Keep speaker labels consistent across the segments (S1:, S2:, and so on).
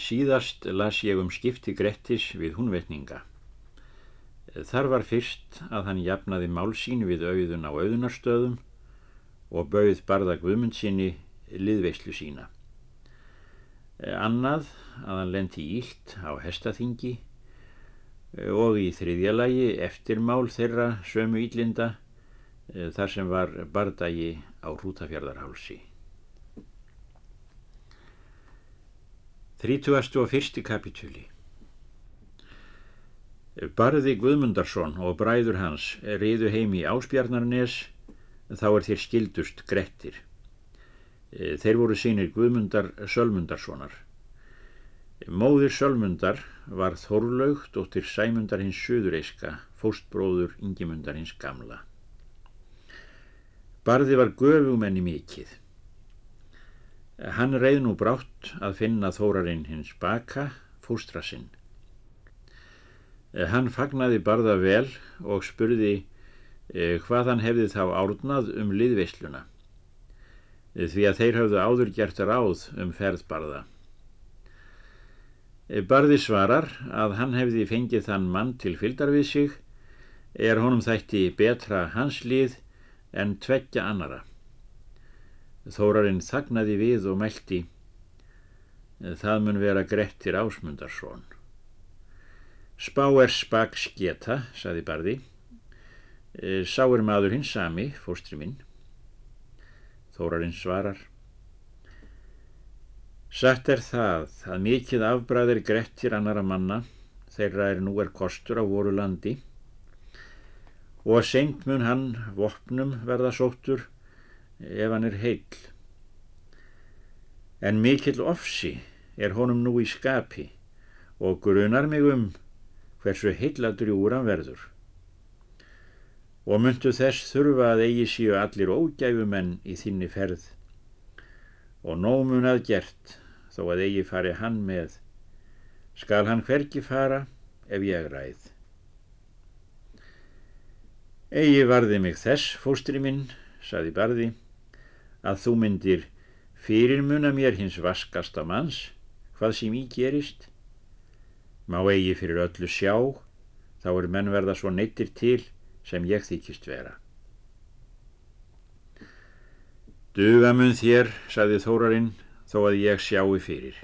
S1: Síðast las ég um skipti Grettis við húnvetninga. Þar var fyrst að hann jafnaði málsín við auðun á auðunarstöðum og bauð barða Guðmundsinni liðveislu sína. Annað að hann lendi ílt á hestaþingi og í þriðja lagi eftirmál þeirra sömu ílinda þar sem var bardagi á Rútafjörðarhálsi. 31. kapitúli Barði Guðmundarsson og bræður hans riðu heim í Áspjarnarnes þá er þeir skildust grettir. Þeir voru sínir Guðmundar Sölmundarssonar. Móðir Sölmundar var Þorlaug dóttir Sæmundar hins Suðureiska, fóstbróður Ingimundar hins Gamla. Barði var göfumenni mikill. Hann reið nú brátt að finna þórarinn hins baka, fóstra sinn. Hann fagnaði barða vel og spurði hvað hann hefði þá árnað um liðveisluna, því að þeir hafðu áður gert ráð um ferðbarða. Barði svarar að hann hefði fengið þann mann til fyldar við sig, er honum þætti betra hans lið en tveggja annara. Þórarinn þagnaði við og meldi. Það mun vera Grettir Ásmundarsson. Spá er spak sketa, saði Barði. Sá er maður hins sami, fóstri minn. Þórarinn svarar. Satt er það að mikið afbræðir Grettir annara manna þeirra er nú er kostur á voru landi og að seint mun hann vopnum verða sóttur ef hann er heill. En mikill ofsi er honum nú í skapi og grunar mig um hversu heilladrjúur hann verður. Og myndu þess þurfa að eigi síu allir ógæfumenn í þinni ferð og nómun að gert þó að eigi fari hann með, skal hann hverki fara ef ég ræð. Egi varði mig þess, fóstri minn, saði barði, að þú myndir fyrirmuna mér hins vaskasta manns, hvað sem í gerist. Má eigi fyrir öllu sjá, þá er menn verða svo neittir til sem ég þykist vera. Duga mun þér, saði Þórarinn, þó að ég sjáu fyrir.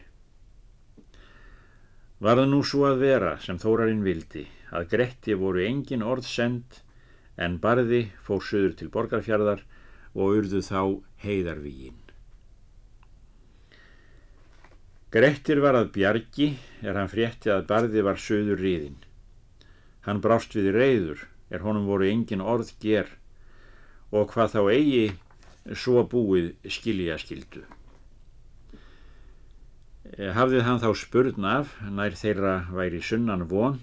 S1: Var það nú svo að vera sem Þórarinn vildi, að Gretti voru engin orð send, en barði fór söður til borgarfjörðar og urðu þá heiðarvígin. Grettir var að bjargi er hann frétti að barði var söður riðin. Hann brást við reyður er honum voru engin orð ger og hvað þá eigi svo búið skilja skildu. Hafðið hann þá spurn af nær þeirra væri sunnan von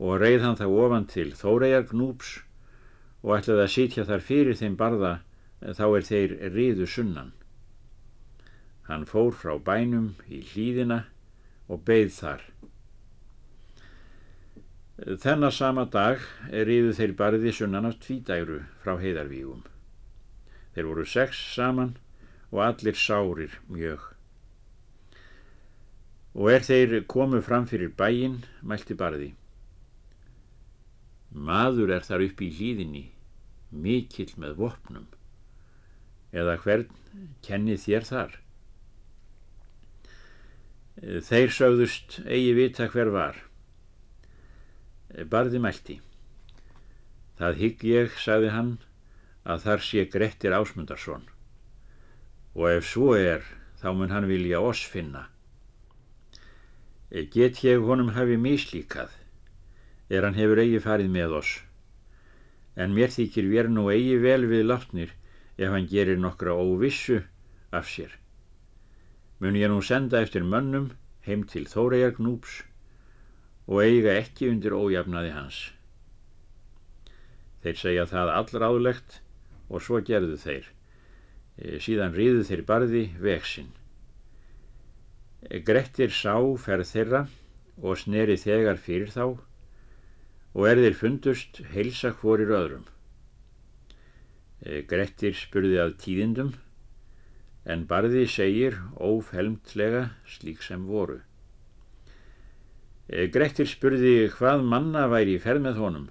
S1: og reið hann þá ofan til Þórejar gnúps og ætlaði að sitja þar fyrir þeim barða þá er þeir riðu sunnan. Hann fór frá bænum í hlýðina og beigð þar. Þennar sama dag riðu þeir barði sunnan af tvítæru frá heiðarvígum. Þeir voru sex saman og allir sárir mjög. Og er þeir komu fram fyrir bæin, mælti barði. Maður er þar upp í hlýðinni, mikill með vopnum eða hvern kenni þér þar? Þeir sögðust eigi vita hver var. Barði mælti. Það hygg ég, sagði hann, að þar sé Grettir Ásmundarsson og ef svo er, þá mun hann vilja oss finna. Get ég honum hafi mislíkað, er hann hefur eigi farið með oss, en mér þykir vér nú eigi vel við látnir ef hann gerir nokkra óvissu af sér. Mun ég nú senda eftir mönnum heim til Þórejar Gnúps og eiga ekki undir ójafnaði hans. Þeir segja það allráðlegt og svo gerðu þeir. E, síðan ríðu þeir barði veksinn. E, Grettir sá ferð þeirra og sneri þegar fyrir þá og er þeir fundust heilsa hvorir öðrum. E, Grettir spurði að tíðindum en barði segir ófelmtlega slík sem voru. Eh, Grettir spurði hvað manna væri í ferð með honum.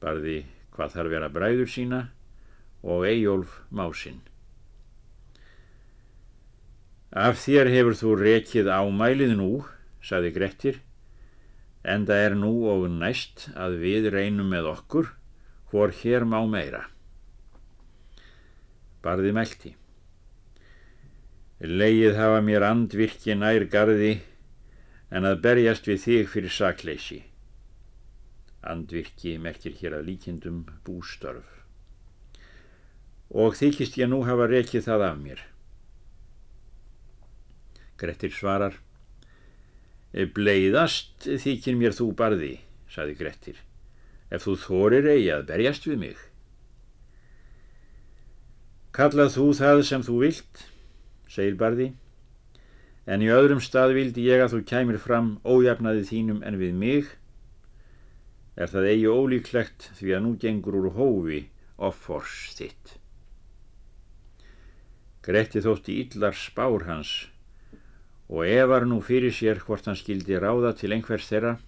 S1: Barði hvað þarf vera bræður sína og Eyjólf másinn. Af þér hefur þú rekið ámælið nú, saði Grettir, en það er nú og næst að við reynum með okkur hvor hér má meira. Barði meldi. Leið hafa mér andvirki nær gardi en að berjast við þig fyrir sakleysi. Andvirki merkir hér að líkindum bústörf. Og þykist ég nú hafa rekið það af mér. Grettir svarar. Bleiðast þykir mér þú barði, saði Grettir, ef þú þorir eigi að berjast við mig. Kallað þú það sem þú vilt, segir barði, en í öðrum stað vildi ég að þú kæmir fram ójafnaði þínum en við mig, er það eigi ólíklegt því að nú gengur úr hófi offors þitt. Gretti þótti yllar spár hans og efar nú fyrir sér hvort hann skildi ráða til einhvers þeirra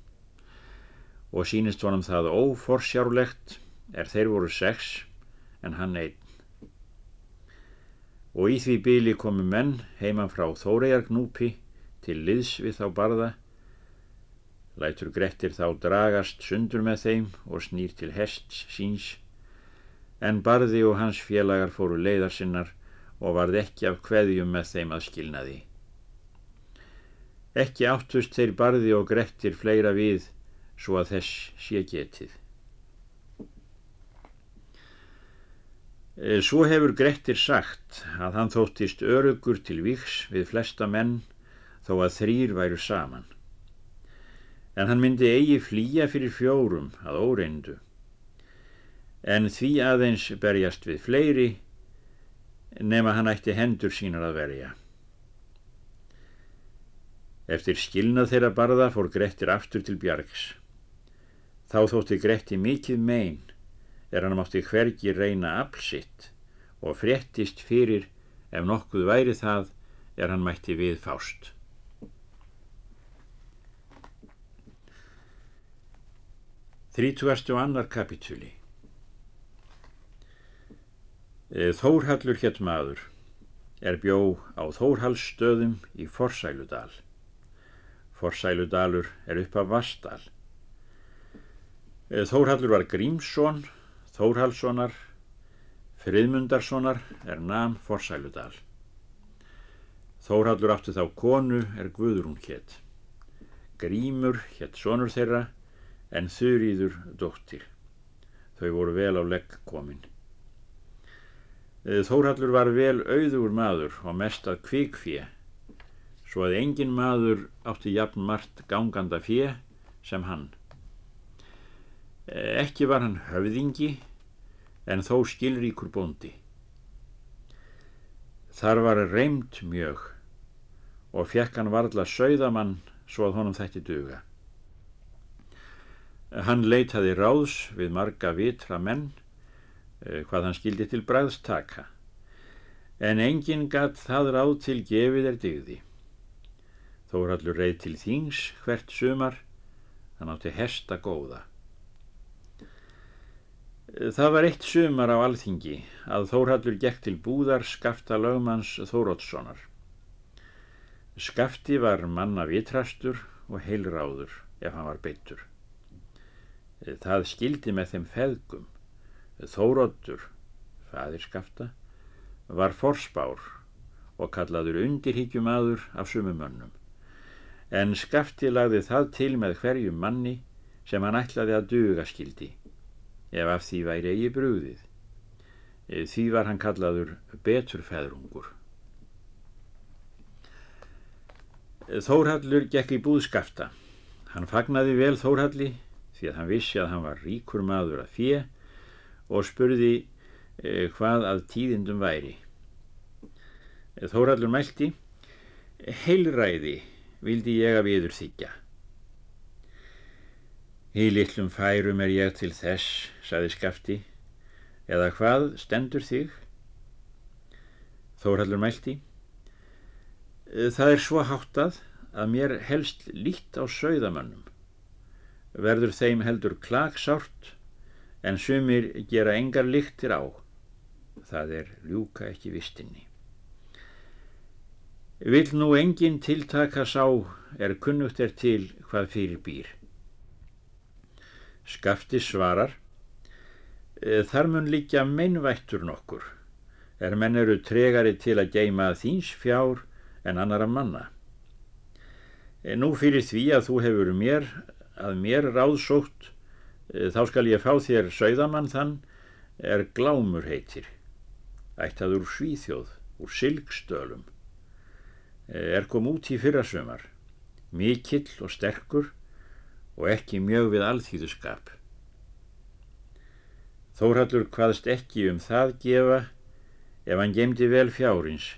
S1: og sínist honum það óforsjárlegt er þeir voru sex en hann einn. Og í því byli komu menn heima frá Þórejargnúpi til liðs við þá barða, lætur Grettir þá dragast sundur með þeim og snýr til hests síns, en barði og hans félagar fóru leiðarsinnar og varð ekki af kveðjum með þeim að skilnaði. Ekki áttust þeir barði og Grettir fleira við svo að þess sé getið. Svo hefur Grettir sagt að hann þóttist örugur til viks við flesta menn þó að þrýr væru saman. En hann myndi eigi flýja fyrir fjórum að óreindu. En því aðeins berjast við fleiri nema hann ætti hendur sínar að verja. Eftir skilnað þeirra barða fór Grettir aftur til Bjargs. Þá þótti Gretti mikið mein er hann mátti hvergi reyna aflsitt og fréttist fyrir ef nokkuð væri það er hann mætti við fást. Þrítúastu annar kapitúli e, Þórhallur hétt maður er bjó á Þórhallsstöðum í Forsæludal. Forsæludalur er upp af Vastal. E, Þórhallur var Grímsson Þórhalssonar, Friðmundarssonar er nam Forsæludal. Þórhallur átti þá konu er Guðrún hétt. Grímur hétt sonur þeirra en Þurýður dóttir. Þau voru vel á legg komin. Þórhallur var vel auður maður og mest að kvikfje, svo að engin maður átti jafn margt ganganda fje sem hann. Ekki var hann höfðingi en þó skilríkur bóndi. Þar var reymt mjög og fekk hann varðla sögðamann svo að honum þætti duga. Hann leitaði ráðs við marga vitra menn eh, hvað hann skildi til bræðstaka en enginn gatt það ráð til gefið er digði. Þó er allur reið til þings hvert sumar, hann átti hesta góða. Það var eitt sumar á alþingi að Þórhallur gekk til búðar skafta lögmanns Þórótssonar. Skafti var manna vitrastur og heilráður ef hann var beittur. Það skildi með þeim feðgum. Þóróttur, fadir skafta, var forspár og kallaður undirhygjumadur af sumumönnum. En skafti lagði það til með hverjum manni sem hann ætlaði að duga skildi ef af því væri eigi brúðið. E, því var hann kallaður beturfæðrungur. E, Þórhallur gekk í búðskafta. Hann fagnaði vel Þórhalli því að hann vissi að hann var ríkur maður að fjö og spurði eh, hvað að tíðindum væri. Þórhallur mælti, heilræði vildi ég að viður þykja. Í litlum færum er ég til þess, saði skafti, eða hvað stendur þig? Þórhallur mælti. Það er svo háttað að mér helst lít á sögðamönnum. Verður þeim heldur klagsárt en sumir gera engar líktir á. Það er ljúka ekki vistinni. Vill nú engin tiltaka sá er kunnugt er til hvað fyrir býr. Skafti svarar Þar mun líka meinvættur nokkur. Er menn eru tregari til að geima þýns fjár en annara manna. Nú fyrir því að þú hefur mér að mér ráðsótt þá skal ég fá þér sögðamann þann er glámur heitir ættað úr Svíþjóð úr Silgstölum er kom út í fyrrasumar. Mikill og sterkur og ekki mjög við alþýðuskap Þórhallur hvaðst ekki um það gefa ef hann gemdi vel fjárins.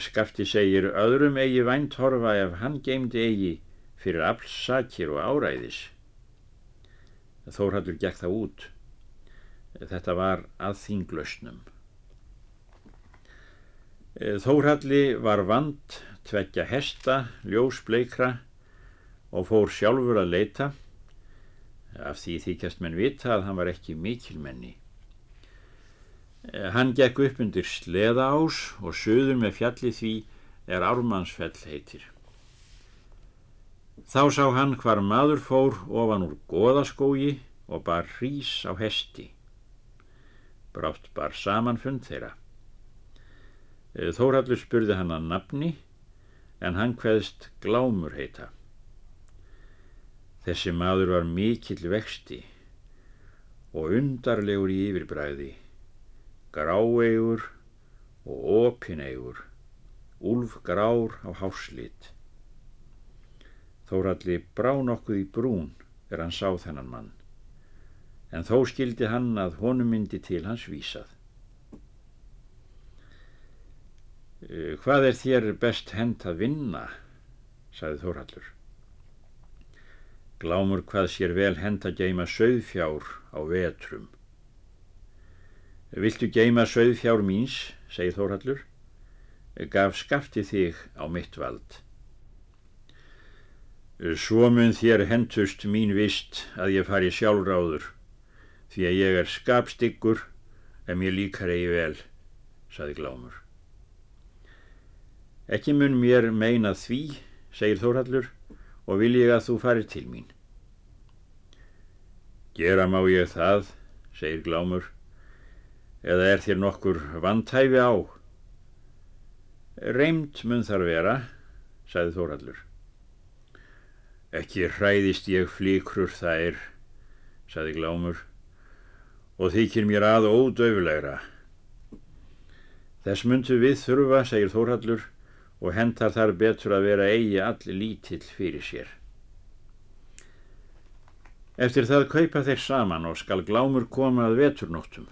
S1: Skafti segir öðrum eigi vænt horfa ef hann gemdi eigi fyrir aflsakir og áræðis. Þórhallur gekk það út. Þetta var að þinglausnum. Þórhalli var vand, tveggja hesta, ljósbleikra og fór sjálfur að leita af því þykjast menn vita að hann var ekki mikilmenni. Hann gekk upp undir sleðaás og söður með fjalli því er ármannsfell heitir. Þá sá hann hvar maður fór ofan úr goðaskógi og bar hrís á hesti. Brátt bar samanfund þeirra. Þórhallur spurði hann að nafni en hann hveðst glámur heita. Þessi maður var mikill vexti og undarlegur í yfirbræði, gráegur og opinegur, úlfgrár á háslit. Þóralli brá nokkuð í brún er hann sá þennan mann, en þó skildi hann að honum myndi til hans vísað. Eh, hvað er þér best hend að vinna, saði Þórallur. Glámur hvað sér vel henda geima söðfjár á vetrum. Viltu geima söðfjár míns, segir Þórhallur, gaf skafti þig á mitt vald. Svo mun þér hendust mín vist að ég fari sjálfráður, því að ég er skapstyggur en mér líkar eigi vel, saði Glámur. Ekki mun mér meina því, segir Þórhallur, og vil ég að þú farir til mín. Gera má ég það, segir Glámur, eða er þér nokkur vantæfi á? Reimt mun þar vera, sagði Þórallur. Ekki hræðist ég flíkrur þær, sagði Glámur, og þykir mér að ódöfulegra. Þess myndu við þurfa, segir Þórallur, og hentar þar betur að vera eigi allir lítill fyrir sér. Eftir það kaupa þeir saman og skal glámur koma að veturnóttum.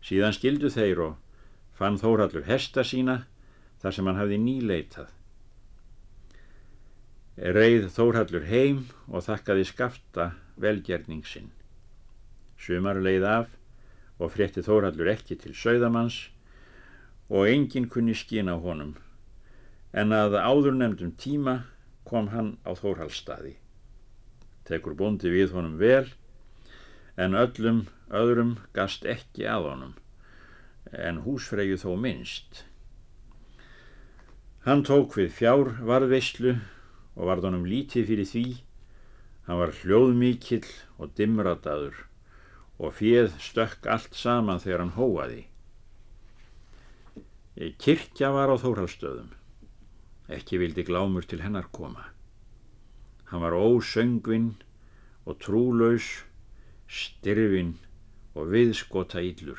S1: Síðan skildu þeir og fann Þórallur hesta sína þar sem hann hafði nýleitað. Reið Þórallur heim og þakkaði skafta velgerning sinn. Sumar leið af og frétti Þórallur ekki til sögðamanns og enginn kunni skina honum en að áður nefndum tíma kom hann á Þórhaldstaði. Tekur bóndi við honum vel, en öllum öðrum gast ekki að honum, en húsfreyju þó minnst. Hann tók við fjár varðveislu og varð honum lítið fyrir því, hann var hljóðmíkill og dimrataður og fjöð stökk allt saman þegar hann hóaði. Kirkja var á Þórhaldstöðum. Ekki vildi glámur til hennar koma. Hann var ósöngvinn og trúlaus, styrfinn og viðskota íllur.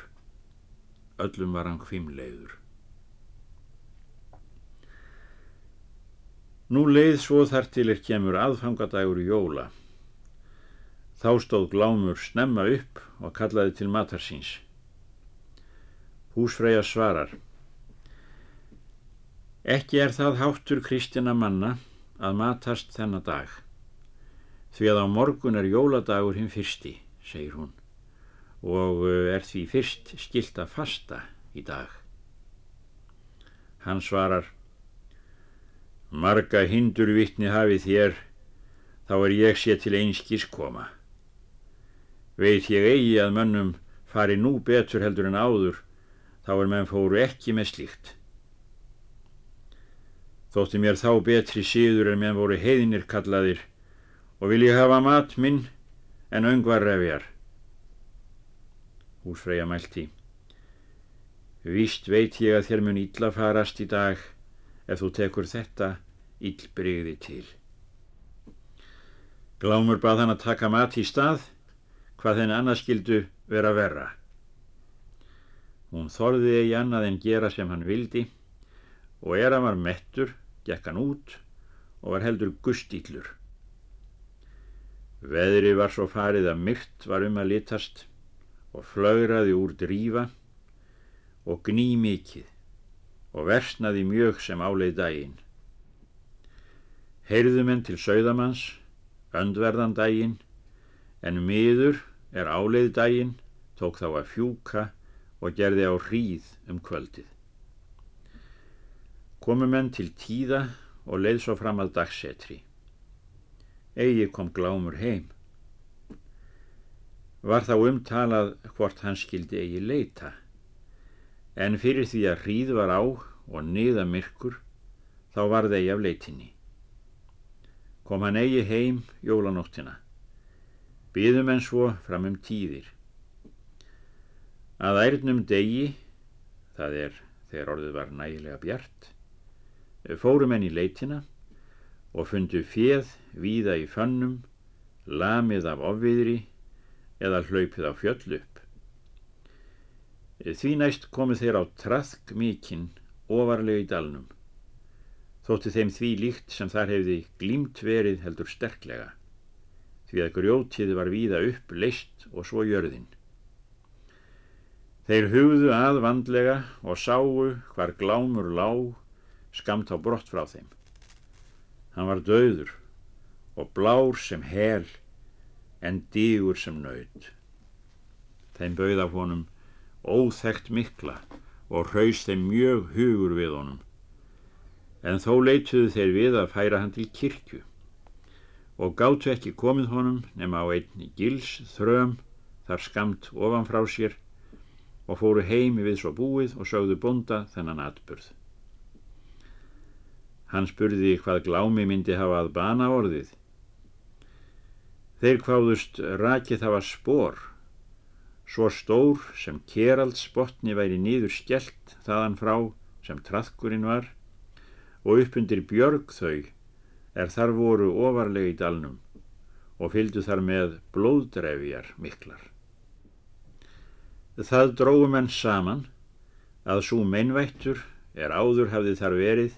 S1: Öllum var hann hvimleiður. Nú leið svo þar til er kemur aðfangadægur í jóla. Þá stóð glámur snemma upp og kallaði til matarsins. Húsfreyja svarar. Ekki er það háttur kristina manna að matast þennan dag. Því að á morgun er jóladagur hinn fyrsti, segir hún, og eh, er því fyrst skilt að fasta í dag. Hann svarar, marga hindur vittni hafið þér, þá er ég sé til einskís koma. Veit ég eigi að mönnum fari nú betur heldur en áður, þá er menn fóru ekki með slíkt. Þótti mér þá betri síður en menn voru heiðinir kallaðir og vil ég hafa mat minn en öngvar refjar. Húsfreyja mælti. Víst veit ég að þér mun illa farast í dag ef þú tekur þetta illbrigði til. Glámur bað hann að taka mat í stað hvað þenni annars skildu vera verra. Hún þorði eigi annað en gera sem hann vildi og er að var mettur, gekk hann út og var heldur gustýllur. Veðri var svo farið að myrt var um að litast og flögraði úr drífa og gný mikið og versnaði mjög sem áleið daginn. Heyrðumenn til sögðamanns, öndverðan daginn, en miður er áleið daginn, tók þá að fjúka og gerði á hríð um kvöldið. Komu menn til tíða og leið svo fram að dagsetri. Egi kom glámur heim. Var þá umtalað hvort hann skildi eigi leita, en fyrir því að hríð var á og niða myrkur, þá var þeir af leitinni. Kom hann eigi heim jólanóttina. Býðum en svo fram um tíðir. Að ærnum degi, það er þegar orðið var nægilega bjart, fórum enn í leitina og fundu fjöð víða í fönnum, lamið af ofviðri eða hlaupið á fjöll upp. Því næst komu þeir á traðk mikinn ofarlega í dalnum. Þótti þeim því líkt sem þar hefði glímt verið heldur sterklega því að grjótið var víða upp, leist og svo jörðin. Þeir hugðu að vandlega og sáu hvar glámur lág skamt á brott frá þeim. Hann var döður og blár sem hel en dígur sem nöyð. Þeim bauð af honum óþægt mikla og hraus þeim mjög hugur við honum. En þó leituðu þeir við að færa hann til kirkju og gáttu ekki komið honum nema á einni gils þröm þar skamt ofan frá sér og fóru heimi við svo búið og sögðu bonda þennan atburð. Hann spurði hvað glámi myndi hafa að bana orðið. Þeir kváðust rakið hafa spór, svo stór sem keraldsbotni væri nýður skelt þaðan frá sem traðkurinn var og upp undir björg þau er þar voru ofarlega í dalnum og fylgdu þar með blóðdrefjar miklar. Það dróðum enn saman að svo meinvættur er áður hafði þar verið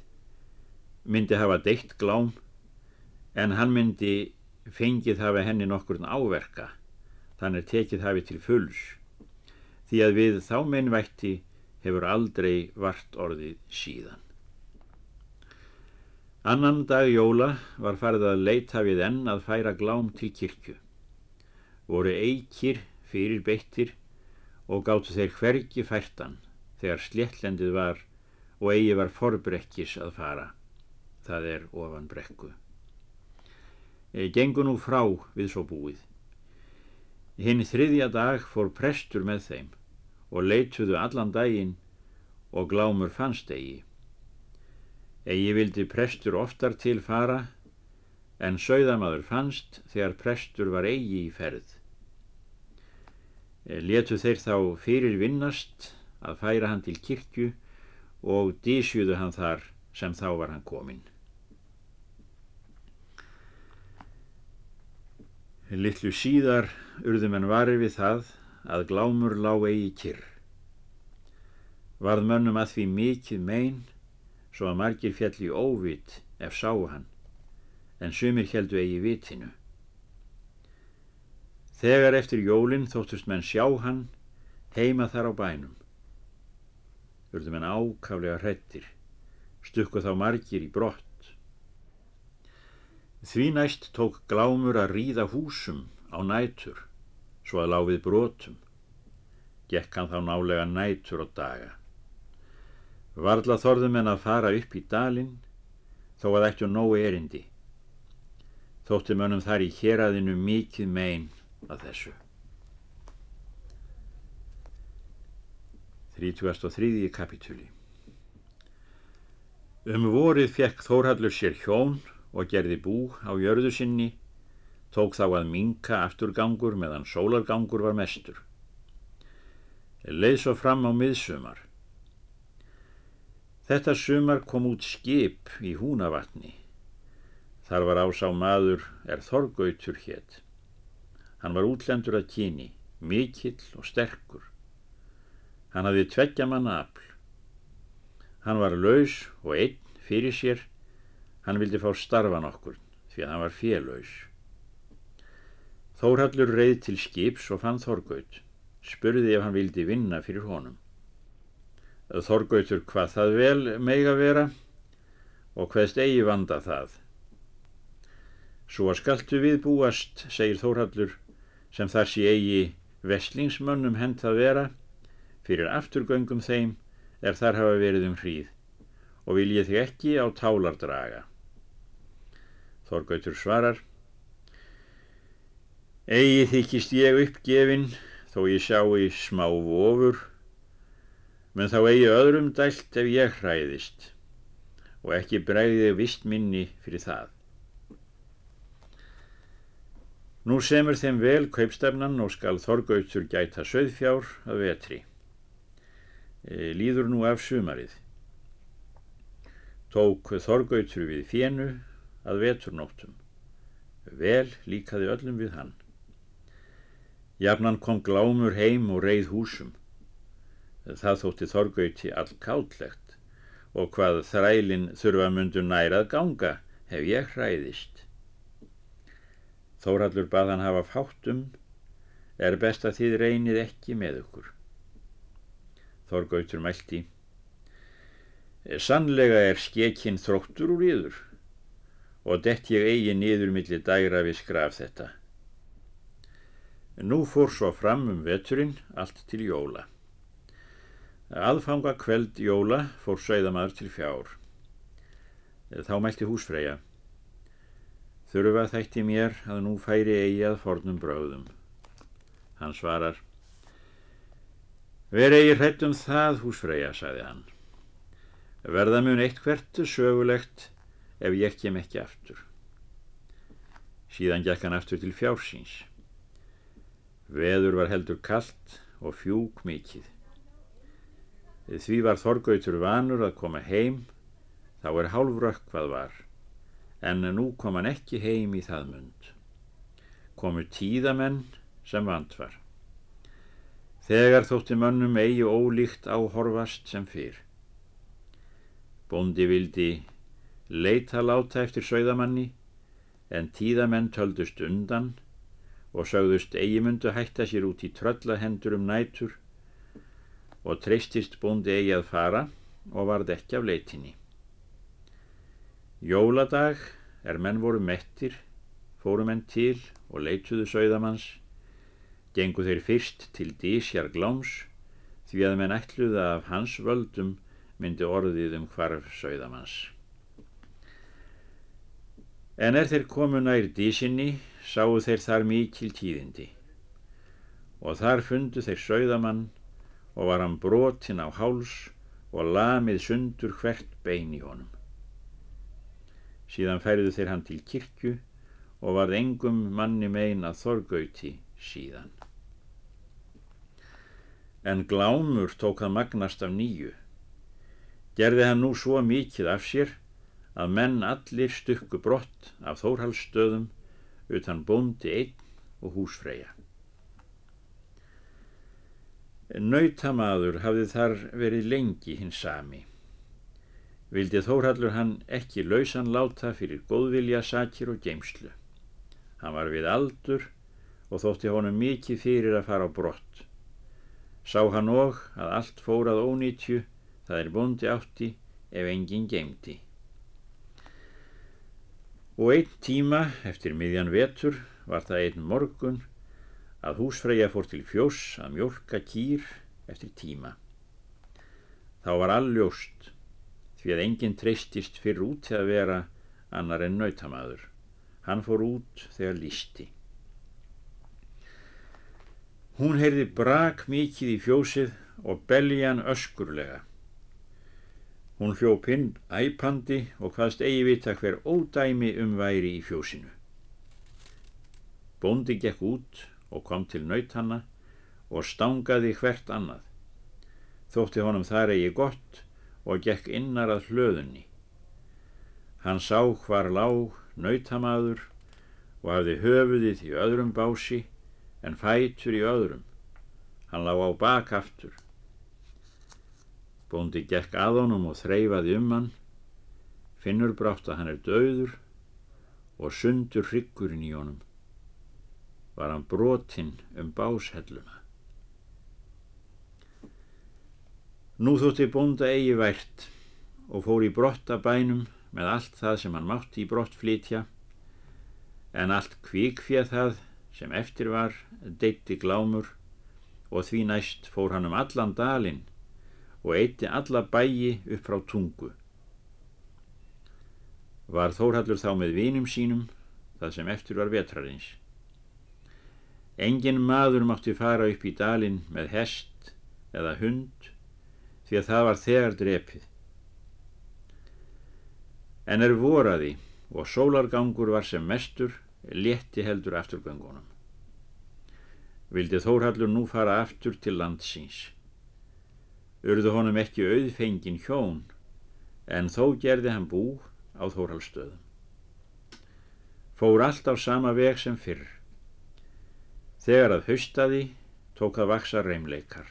S1: myndi hafa deitt glám en hann myndi fengið hafa henni nokkurn áverka þannig tekið hafi til fulls því að við þá meinvætti hefur aldrei vart orðið síðan. Annan dag jóla var farið að leita við enn að færa glám til kirkju. Voru eikir fyrir beittir og gáttu þeir hvergi færtan þegar sléttlendið var og eigi var forbrekkis að fara. Það er ofan brekku. Gengu nú frá við svo búið. Hinn þriðja dag fór prestur með þeim og leituðu allan daginn og glámur fannst eigi. Egi vildi prestur oftar til fara en sögðamaður fannst þegar prestur var eigi í ferð. Eh, Letu þeir þá fyrir vinnast að færa hann til kirkju og dísjuðu hann þar sem þá var hann kominn. Littlu síðar urðum en varir við það að glámur lág eigi kyrr. Varð mönnum að því mikið megin svo að margir fjall í óvit ef sáu hann, en sumir heldu eigi vitinu. Þegar eftir jólinn þóttust menn sjá hann heima þar á bænum. Urðu menn ákaflega hrettir, stukku þá margir í brott. Því næst tók glámur að ríða húsum á nætur, svo að láfið brotum. Gekk hann þá nálega nætur og daga. Varla þorðum en að fara upp í dalinn þó að ættu nógu erindi. Þótti mönnum þar í héræðinu mikið megin að þessu. 33. kapitúli Um vorið fekk Þórhallur sér hjón og gerði bú á jörðu sinni, tók þá að minka afturgangur meðan sólargangur var mestur. Leið svo fram á miðsumar. Þetta sumar kom út skip í húnavatni. Þar var ásá maður er Þorgautur hétt. Hann var útlendur að kyni, mikill og sterkur. Hann hafði tveggja manna afl. Hann var laus og einn fyrir sér. Hann vildi fá starfan okkur því að hann var félaus. Þórhallur reið til skips og fann Þorgaut. Spurði ef hann vildi vinna fyrir honum. Þorgautur hvað það vel meiga vera og hvaðst eigi vanda það. Svo að skaltu við búast, segir Þórhallur, sem þar sé eigi veslingsmönnum hent að vera, fyrir afturgöngum þeim er þar hafa verið um hríð og vil ég þig ekki á tálar draga. Þorgautur svarar, eigi þykist ég uppgefin þó ég sjá í smá vofur, menn þá eigi öðrum dælt ef ég hræðist og ekki bregði vist minni fyrir það. Nú semur þeim vel kaupstefnan og skal Þorgautur gæta söðfjár að vetri. E, líður nú af sumarið. Tók Þorgautur við fjennu að veturnóttum. Vel líkaði öllum við hann. Jafnan kom glámur heim og reið húsum. Það þótti Þorgauti all kállegt og hvað þrælinn þurfa mundu nærað ganga hef ég hræðist. Þórallur bað hann hafa fátum, er best að þið reynið ekki með ykkur. Þorgautur mælti, sannlega er skekinn þróttur úr yður og dett ég eigi niður millir dægra við skraf þetta. Nú fór svo fram um veturinn allt til jóla. Aðfanga kveld jóla fór sögðamaður til fjár. Þá mælti húsfreyja. Þurfa þætti mér að nú færi eigi að fornum bráðum. Hann svarar, Ver eigi hrætt um það, húsfreyja, sagði hann. Verða mun eitt hvertu sögulegt ef ég kem ekki aftur. Síðan gekk hann aftur til fjársins. Veður var heldur kallt og fjúk mikið. Því var Þorgautur vanur að koma heim, þá er hálfrökk hvað var en nú kom hann ekki heim í það mund. Komu tíðamenn sem vant var. Þegar þótti mönnum eigi ólíkt áhorfast sem fyrr. Bóndi vildi leita láta eftir sögðamanni en tíðamenn töldust undan og sögðust eigi mundu hætta sér út í tröllahendur um nætur og treystist bóndi eigi að fara og varð ekki af leitinni. Jóladag er menn voru mettir, fóru menn til og leituðu sögðamanns, gengu þeir fyrst til dísjar gláms því að menn ætluða af hans völdum myndi orðið um hvarf sögðamanns. En er þeir komu nær dísinni, sáu þeir þar mikil tíðindi og þar fundu þeir sögðamann og var hann brotin á háls og lamið sundur hvert bein í honum. Síðan færiðu þeir hann til kirkju og varð engum manni mein að þorgauti síðan. En glámur tók það magnast af nýju. Gerði hann nú svo mikið af sér að menn allir stukku brott af þórhalsstöðum utan bóndi einn og húsfreyja. Nautamaður hafði þar verið lengi hins sami vildi Þórhallur hann ekki lausan láta fyrir góðvilja sakir og geimslu. Hann var við aldur og þótti honum mikið fyrir að fara á brott. Sá hann og að allt fórað ónýtju, það er bondi átti ef enginn geimti. Og einn tíma eftir miðjan vetur var það einn morgun að húsfreyja fór til fjós að mjölka kýr eftir tíma. Þá var alljóst því að enginn treystist fyrir út til að vera annar en nautamaður. Hann fór út þegar lísti. Hún heyrði brak mikið í fjósið og beljan öskurlega. Hún hljóp inn æpandi og hvaðst eigi vita hver ódæmi um væri í fjósinu. Bóndi gekk út og kom til nauthanna og stangaði hvert annað. Þótti honum þar eigi gott og gekk innar að hlöðunni. Hann sá hvar lág nautamaður og hafði höfuðið í öðrum bási en fætur í öðrum. Hann lág á bakaftur Bóndi gekk að honum og þreyfaði um hann, finnur brátt að hann er döður og sundur hryggurinn í honum. Var hann brotinn um báshelluna. Nú þótti bónda eigi vært og fór í brotta bænum með allt það sem hann mátti í brott flytja, en allt kvíkfjað það sem eftir var deitti glámur og því næst fór hann um allan dalinn og eitti alla bæji upp frá tungu. Var Þórhallur þá með vinum sínum það sem eftir var vetrarins. Engin maður mátti fara upp í dalin með hest eða hund því að það var þegar drepið. En er voraði og sólargangur var sem mestur létti heldur afturgöngunum. Vildi Þórhallur nú fara aftur til landsins urðu honum ekki auðfengin hjón, en þó gerði hann bú á Þórhaldstöðum. Fór allt á sama veg sem fyrr. Þegar að haustaði tók að vaksa reymleikar.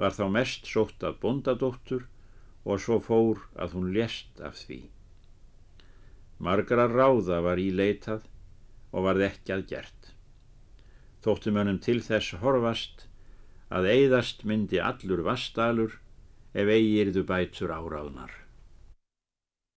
S1: Var þá mest sótt að bondadóttur og svo fór að hún lést af því. Margra ráða var í leitað og varð ekki að gert. Þóttum önum til þess horfast að eigðast myndi allur vastalur ef eigirðu bætur áráðnar.